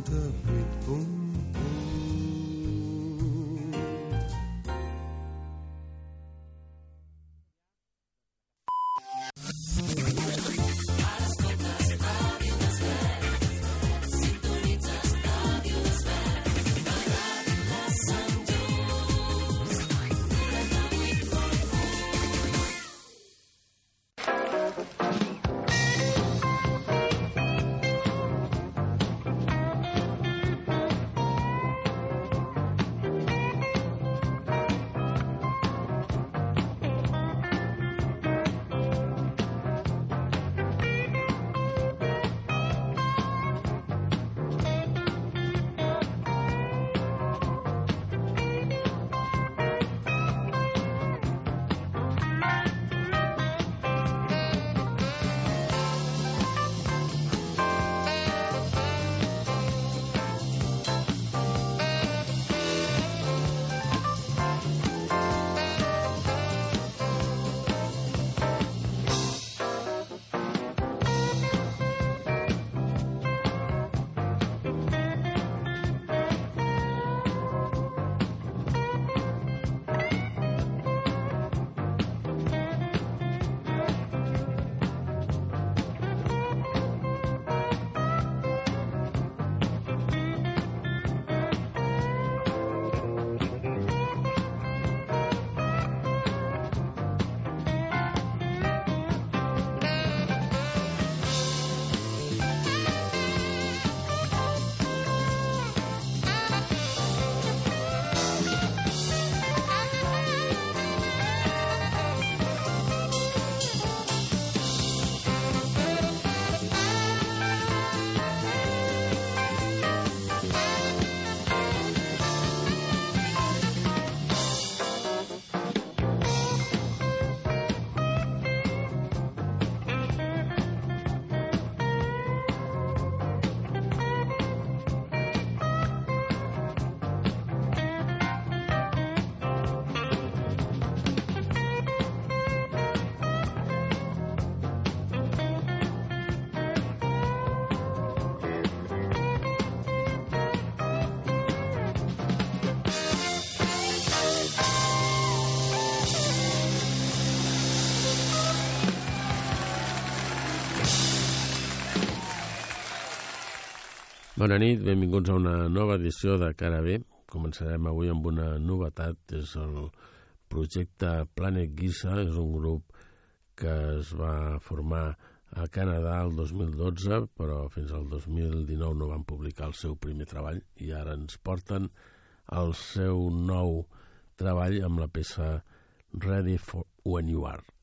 interpret Bona nit, benvinguts a una nova edició de Cara B. Començarem avui amb una novetat, és el projecte Planet Giza, és un grup que es va formar a Canadà el 2012, però fins al 2019 no van publicar el seu primer treball i ara ens porten el seu nou treball amb la peça Ready for When You Are.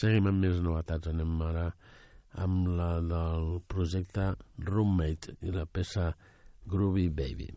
Seguim amb més novetats. Anem ara amb la del projecte Roommate i la peça Groovy Baby.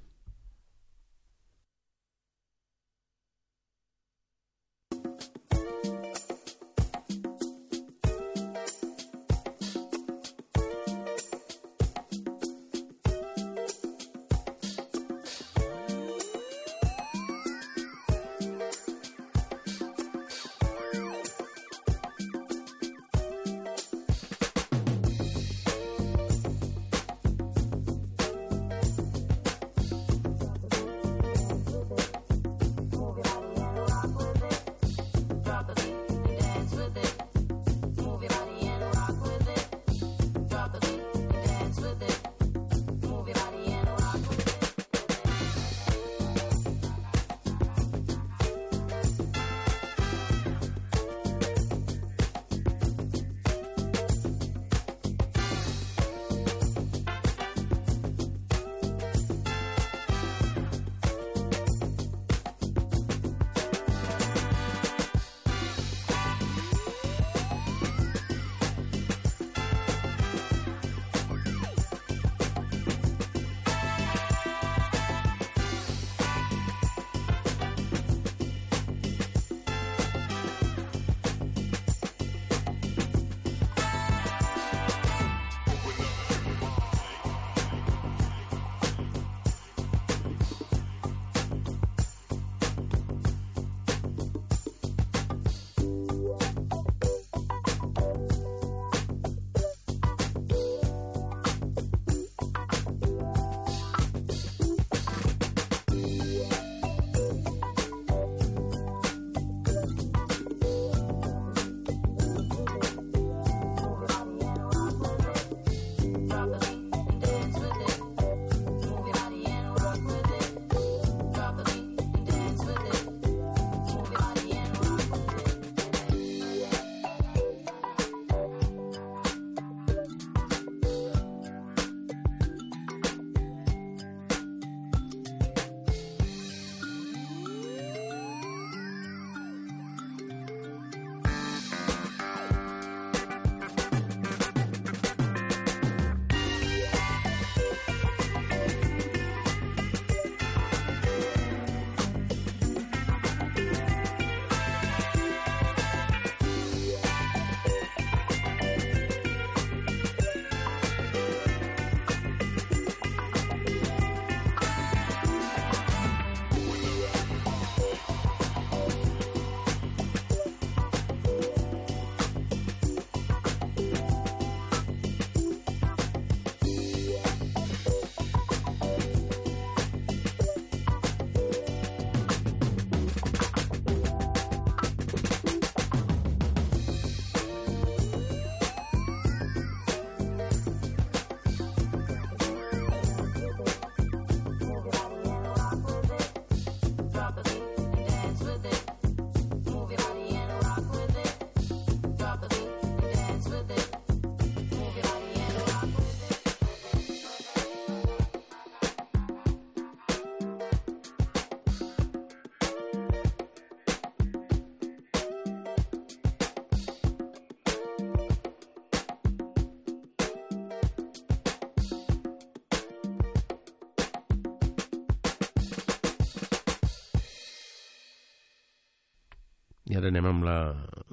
I ara anem amb la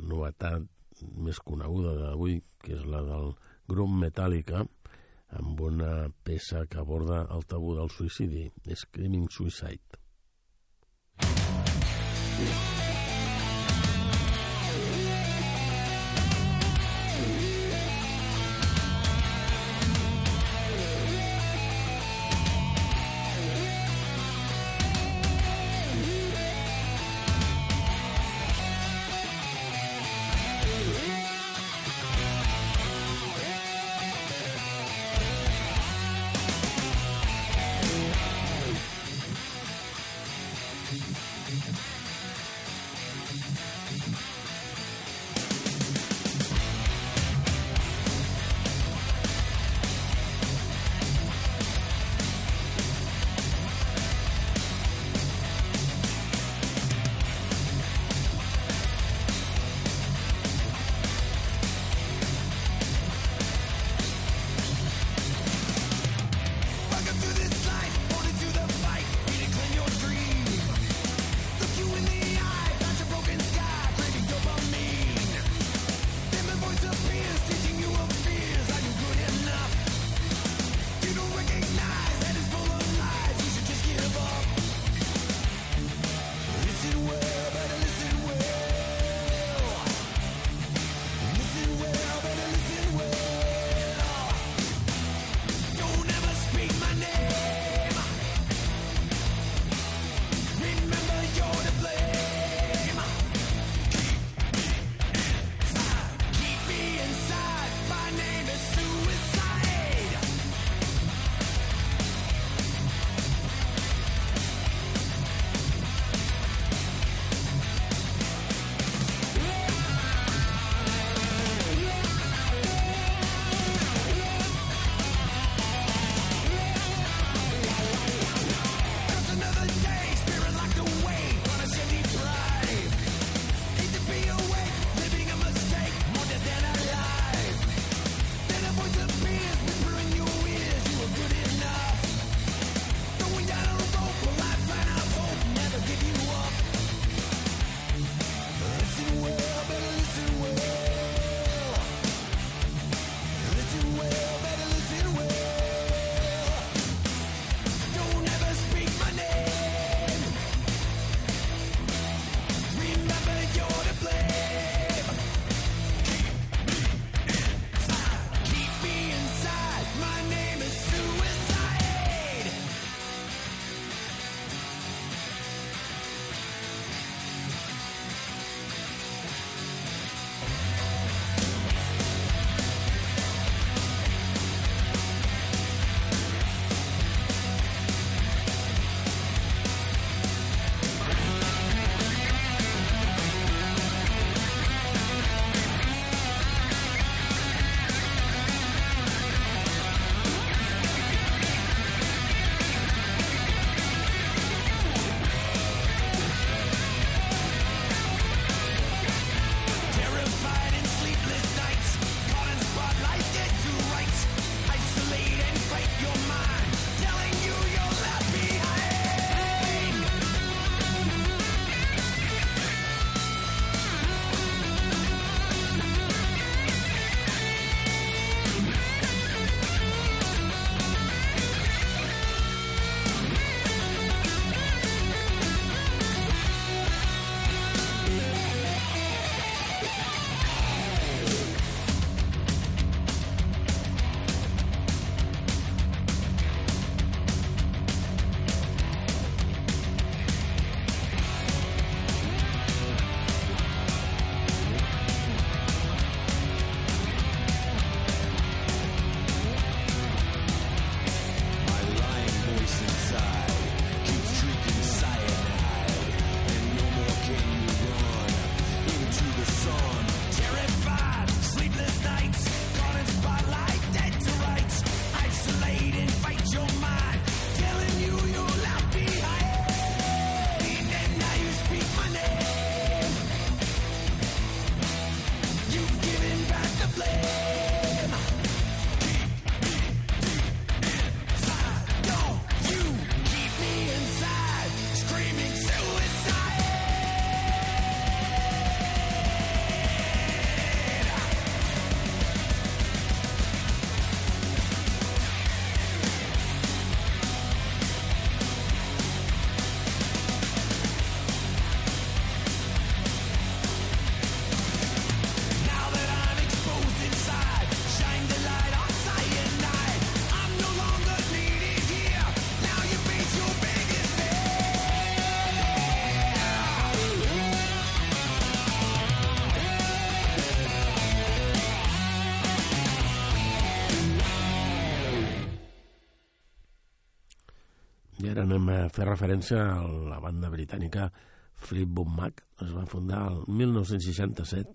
novetat més coneguda d'avui, que és la del grup Metallica, amb una peça que aborda el tabú del suïcidi, Screaming Suicide. I fer referència a la banda britànica Fleetwood Mac. Es va fundar el 1967,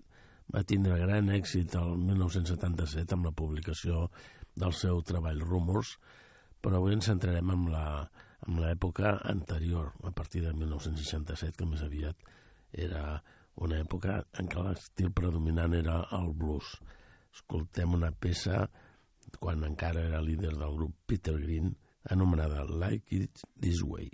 va tindre gran èxit el 1977 amb la publicació del seu treball Rumors, però avui ens centrarem en la en l'època anterior, a partir de 1967, que més aviat era una època en què l'estil predominant era el blues. Escoltem una peça quan encara era líder del grup Peter Green, anomenada Like It This Way.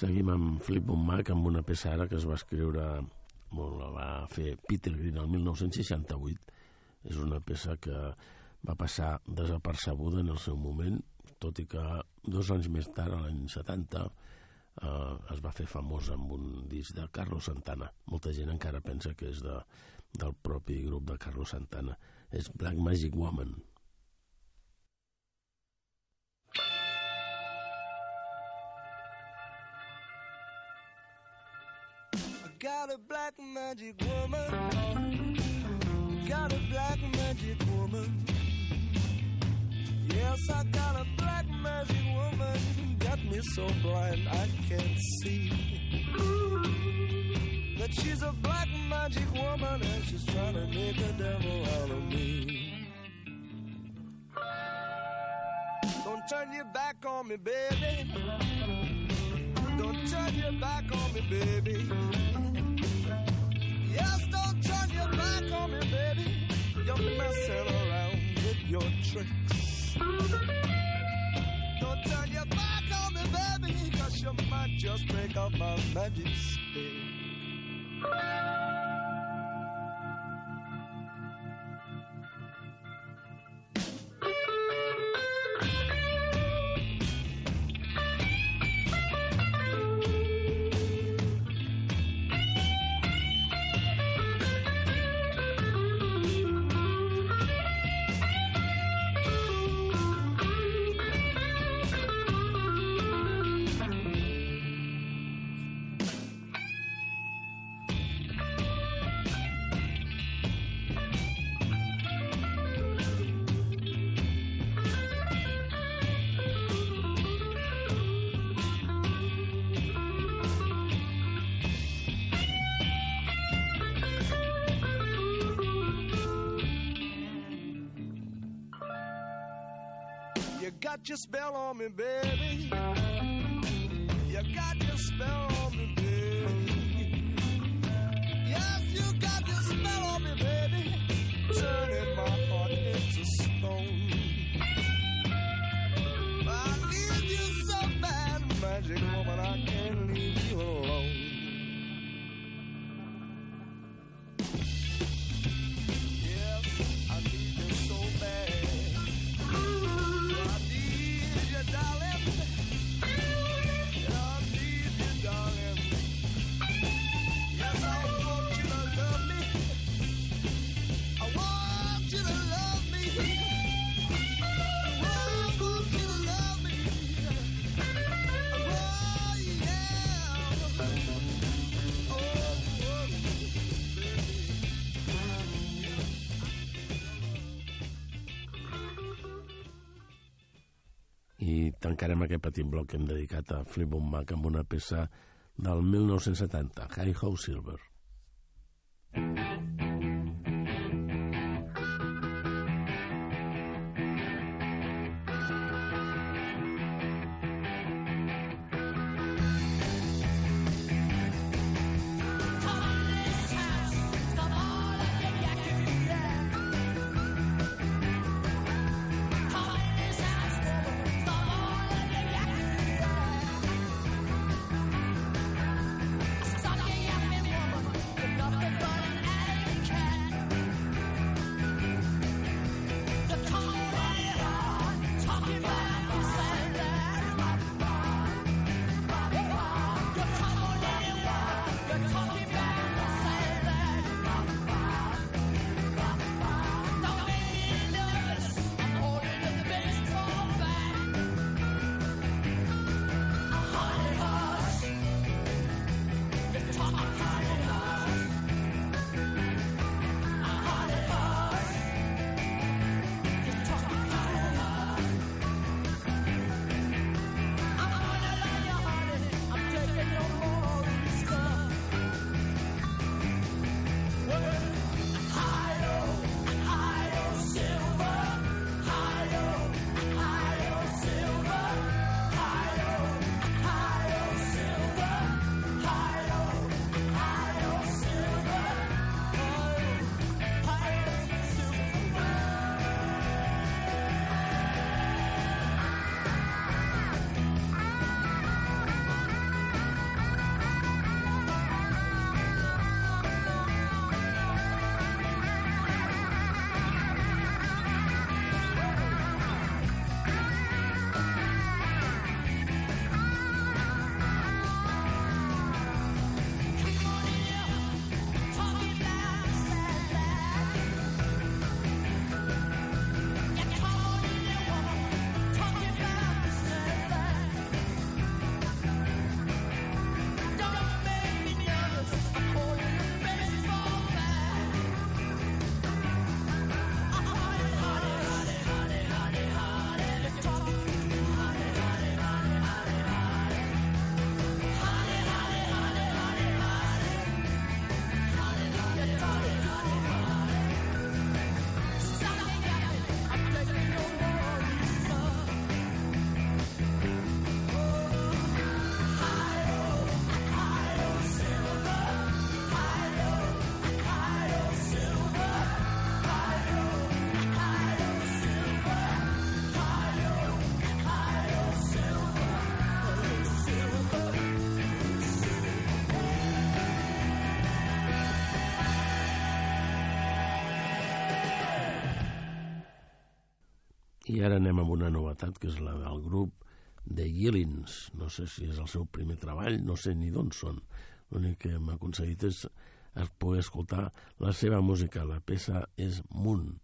Seguim amb Fleetwood Mac amb una peça ara que es va escriure bueno, la va fer Peter Green el 1968 és una peça que va passar desapercebuda en el seu moment tot i que dos anys més tard, l'any 70 eh, es va fer famós amb un disc de Carlos Santana. Molta gent encara pensa que és de, del propi grup de Carlos Santana. És Black Magic Woman got a black magic woman. Got a black magic woman. Yes, I got a black magic woman. Got me so blind I can't see. That she's a black magic woman and she's trying to make a devil out of me. Don't turn your back on me, baby. Don't turn your back on me, baby. Yes, don't turn your back on me, baby. You're messing around with your tricks. Don't turn your back on me, baby, cause you might just break up my magic. You got your spell on me, baby. I tancarem aquest petit bloc que hem dedicat a Fleetwood Mac amb una peça del 1970, Hi Ho Silver. Ara anem amb una novetat, que és la del grup de Gillins. No sé si és el seu primer treball, no sé ni d'on són. L'únic que hem aconseguit és poder escoltar la seva música. La peça és Moon.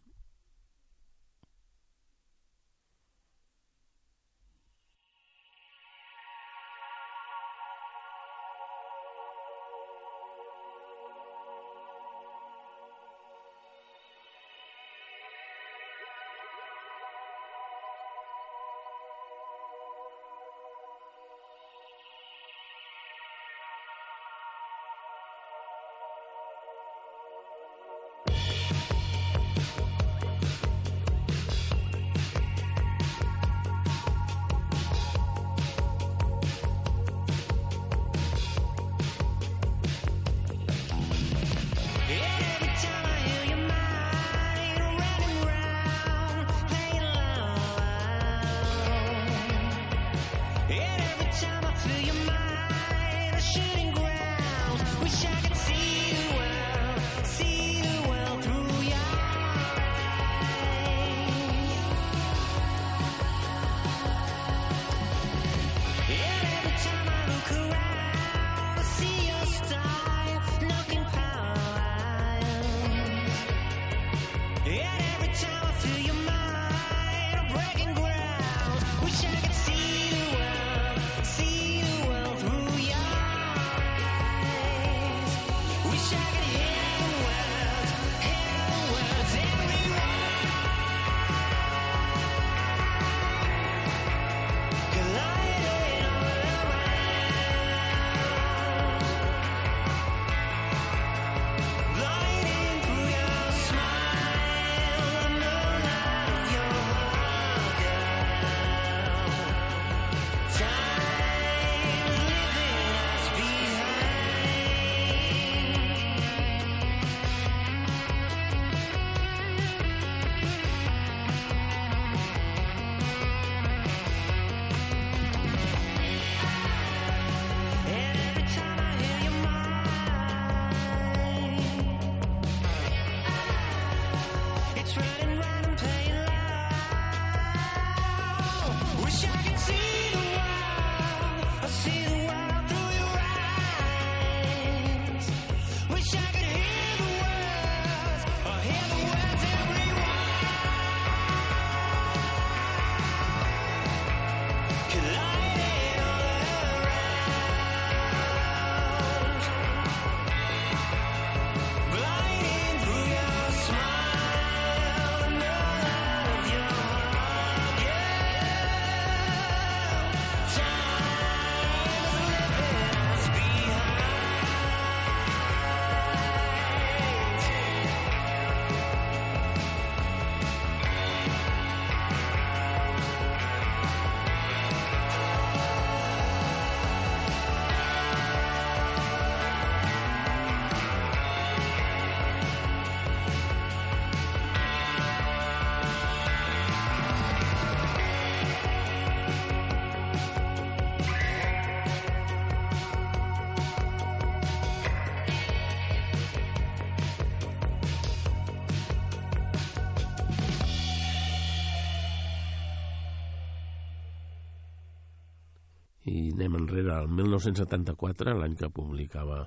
darrere, el 1974, l'any que publicava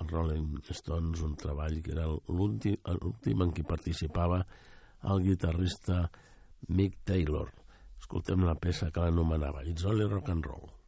el Rolling Stones, un treball que era l'últim en què participava el guitarrista Mick Taylor. Escoltem la peça que l'anomenava It's Only Rock and Roll.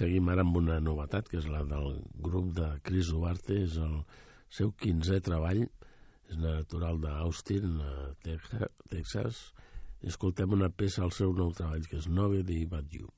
Seguim ara amb una novetat, que és la del grup de Chris Duarte, és el seu 15è treball, és natural d'Austin, a Texa- Texas, escoltem una peça al seu nou treball, que és Nobody But You.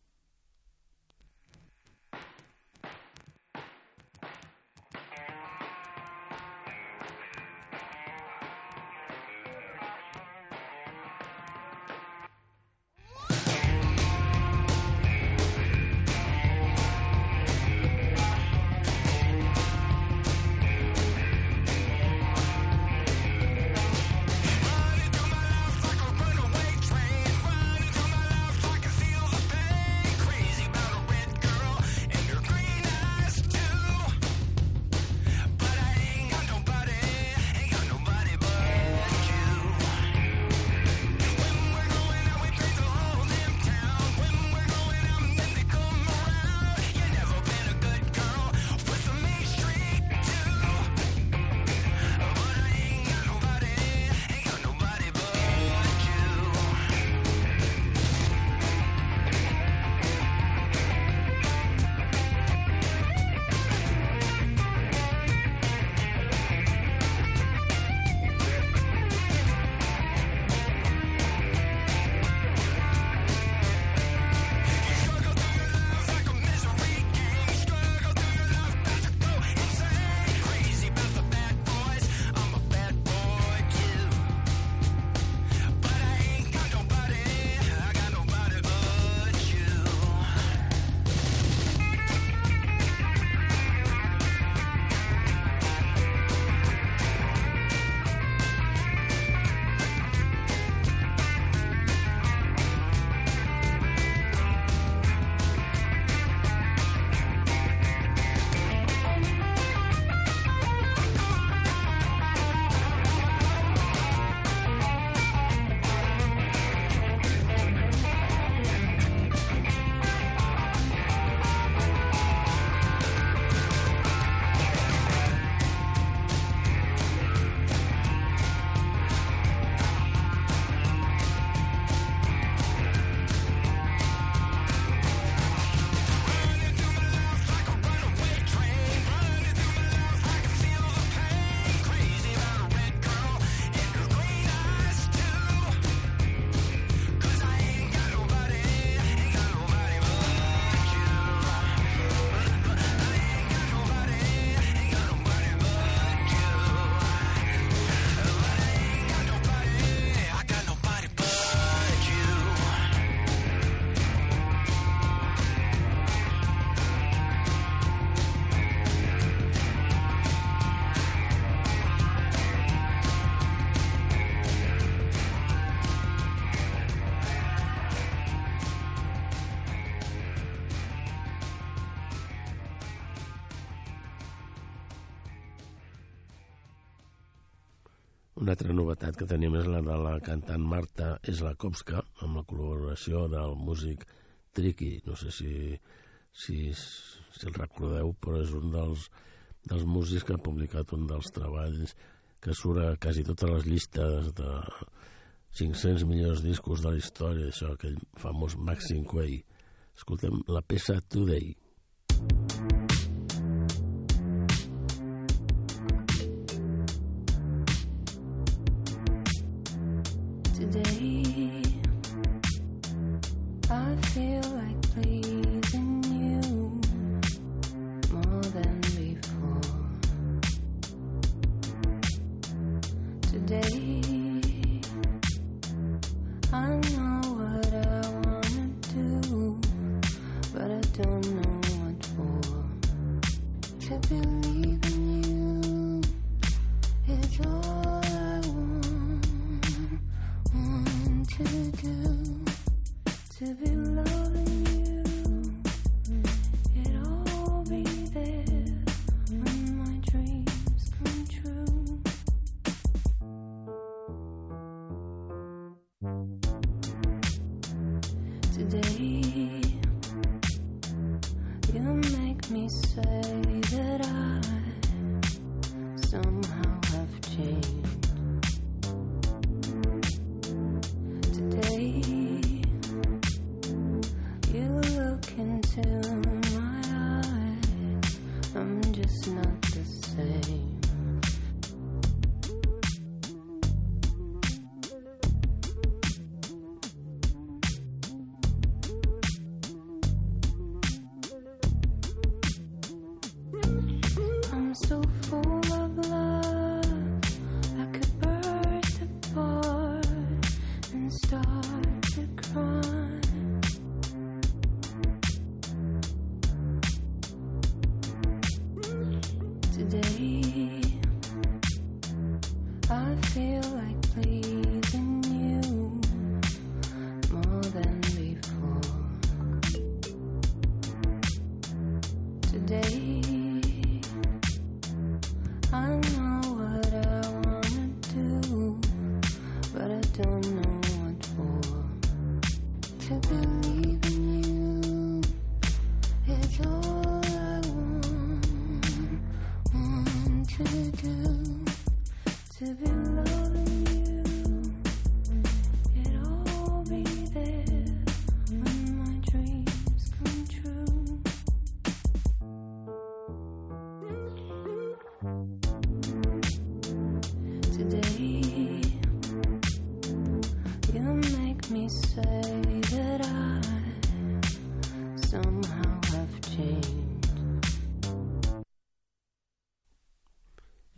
Altra novetat que tenim és la de la cantant Marta Eslakowska, amb la col·laboració del músic Tricky. No sé si, si, si el recordeu, però és un dels, dels músics que ha publicat un dels treballs que surt a quasi totes les llistes de 500 millors discos de la història, això, aquell famós Maxim Quay. Escoltem la peça. Today, You make me say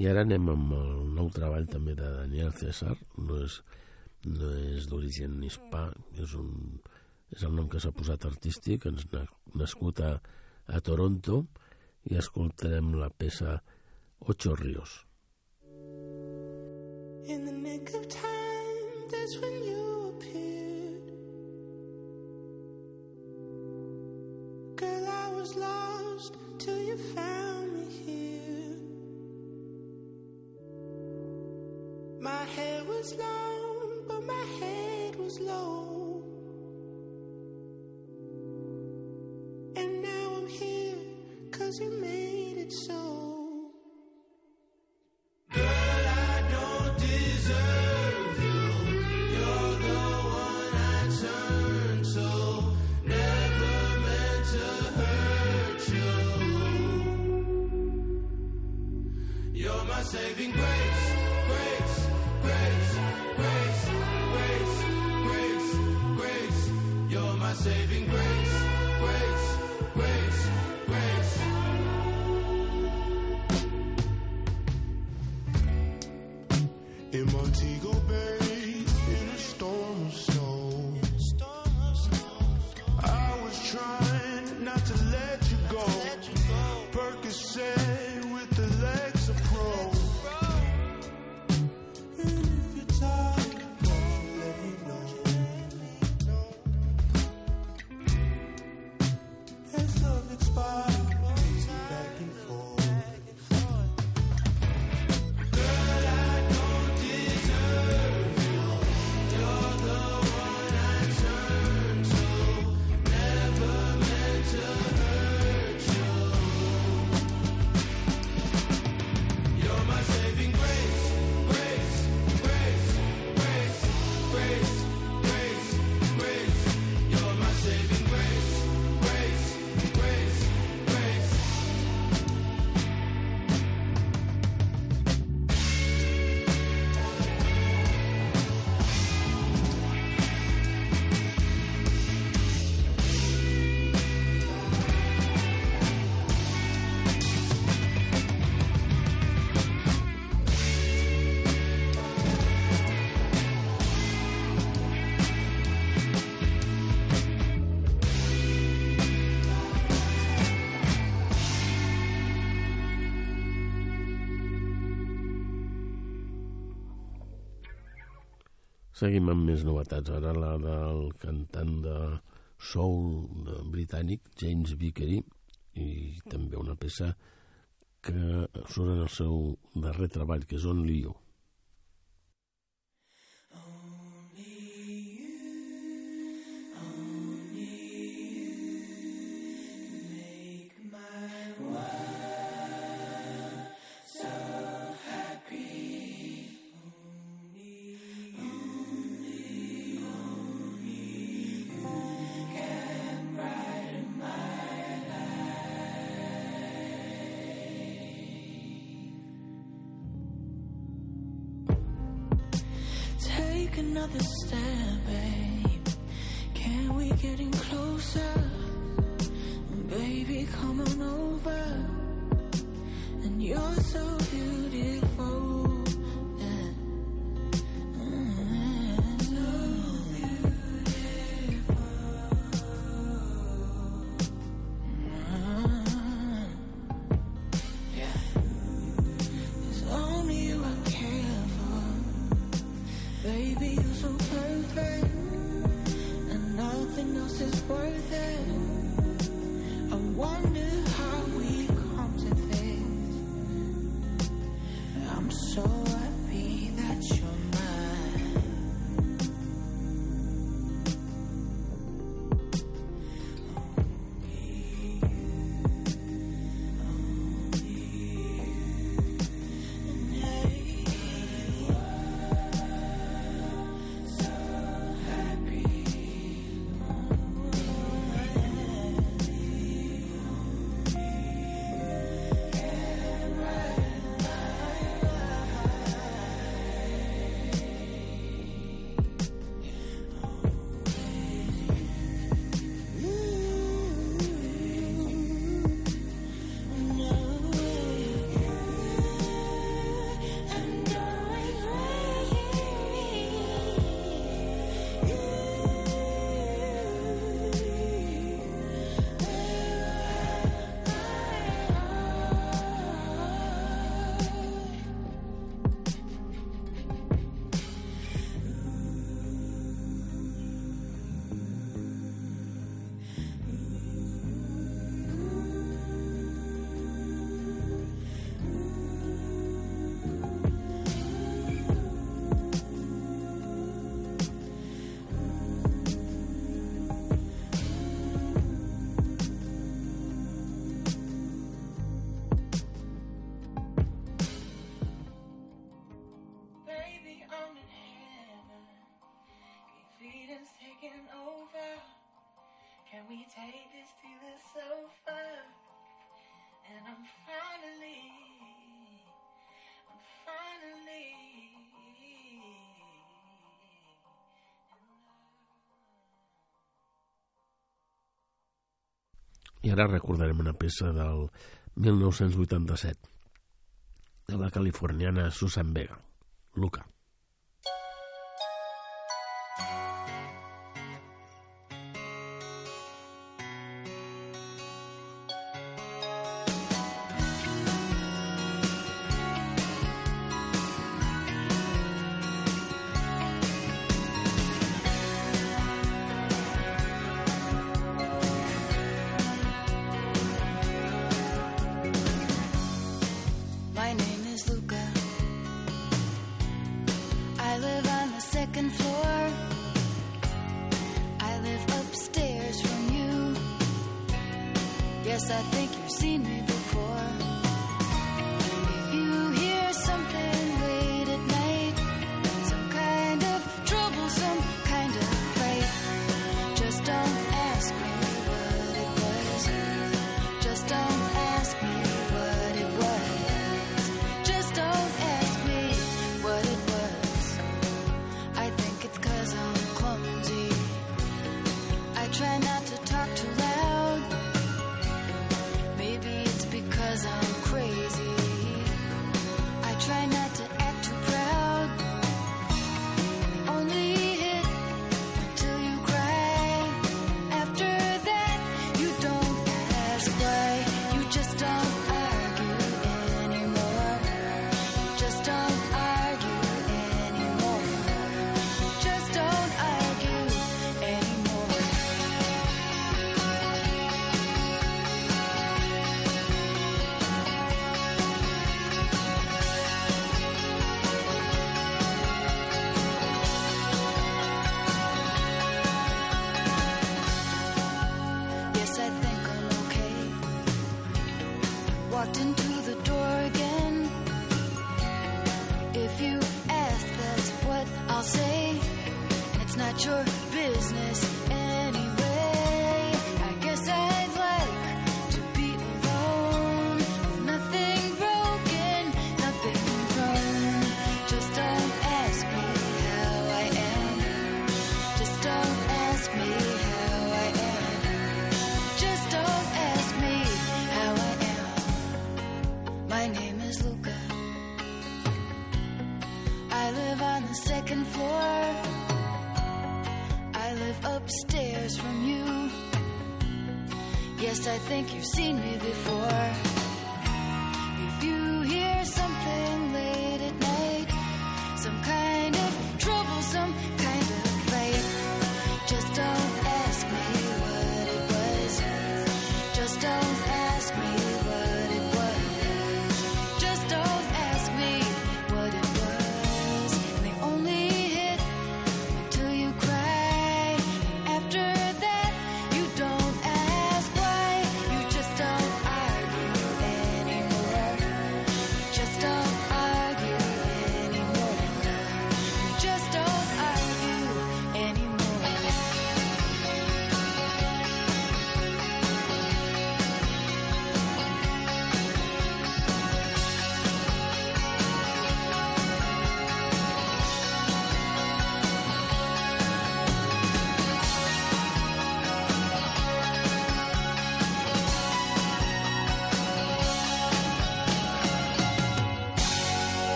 I ara anem amb el nou treball també de Daniel César, no és, no és d'origen hispà, és, un, és el nom que s'ha posat artístic, ens nascut a, a Toronto, i escoltarem la peça Ocho Ríos. In the nick of time, that's when you appear. Cause you made it so. Seguim amb més novetats. Ara la del cantant de soul de britànic, James Vickery, i també una peça que surt en el seu darrer treball, que és On Leo. I ara recordarem una peça del 1987 de la californiana Susan Vega, Luca. thank you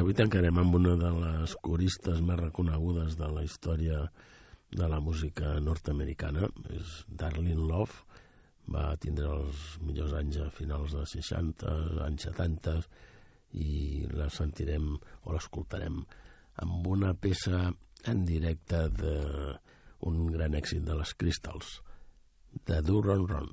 Avui tancarem amb una de les coristes més reconegudes de la història de la música nord-americana. És Darlene Love. Va tindre els millors anys a finals dels 60, anys 70, i la sentirem o l'escoltarem amb una peça en directe d'un gran èxit de les Crystals, de Do Ron.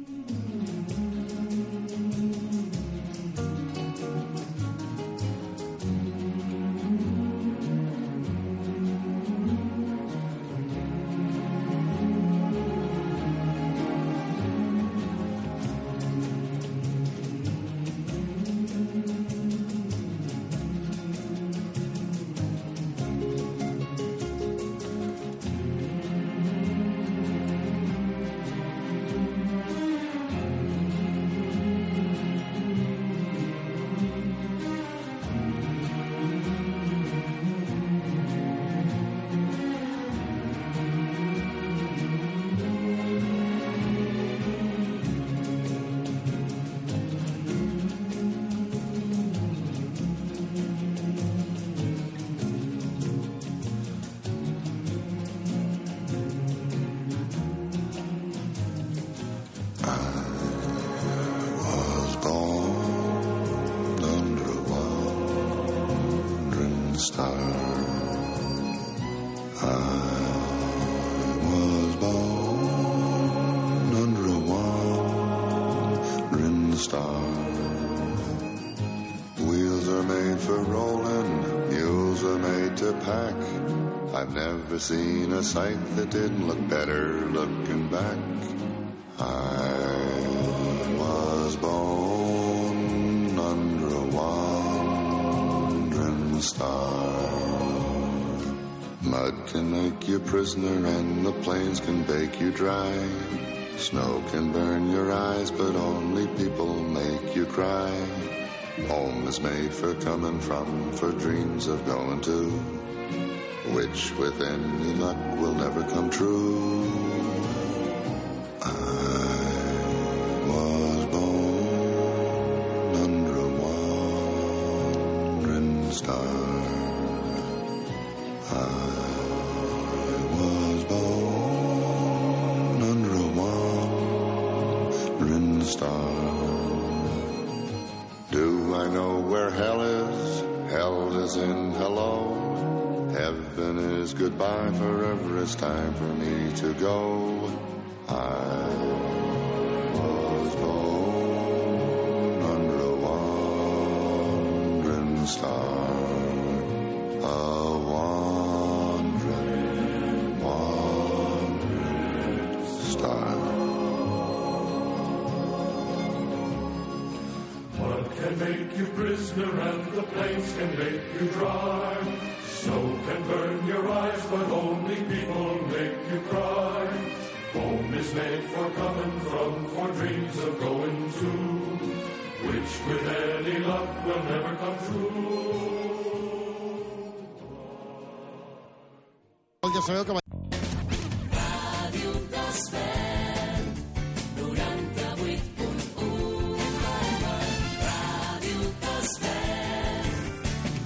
Back. I was born under a wandering star. Mud can make you prisoner and the plains can bake you dry. Snow can burn your eyes, but only people make you cry. Home is made for coming from, for dreams of going to, which with any luck will never come true. Goodbye. Forever it's time for me to go. I was born under a wandering star. A wandering, wandering star. Mud can make you prisoner and the plains can make you dry. yo creo que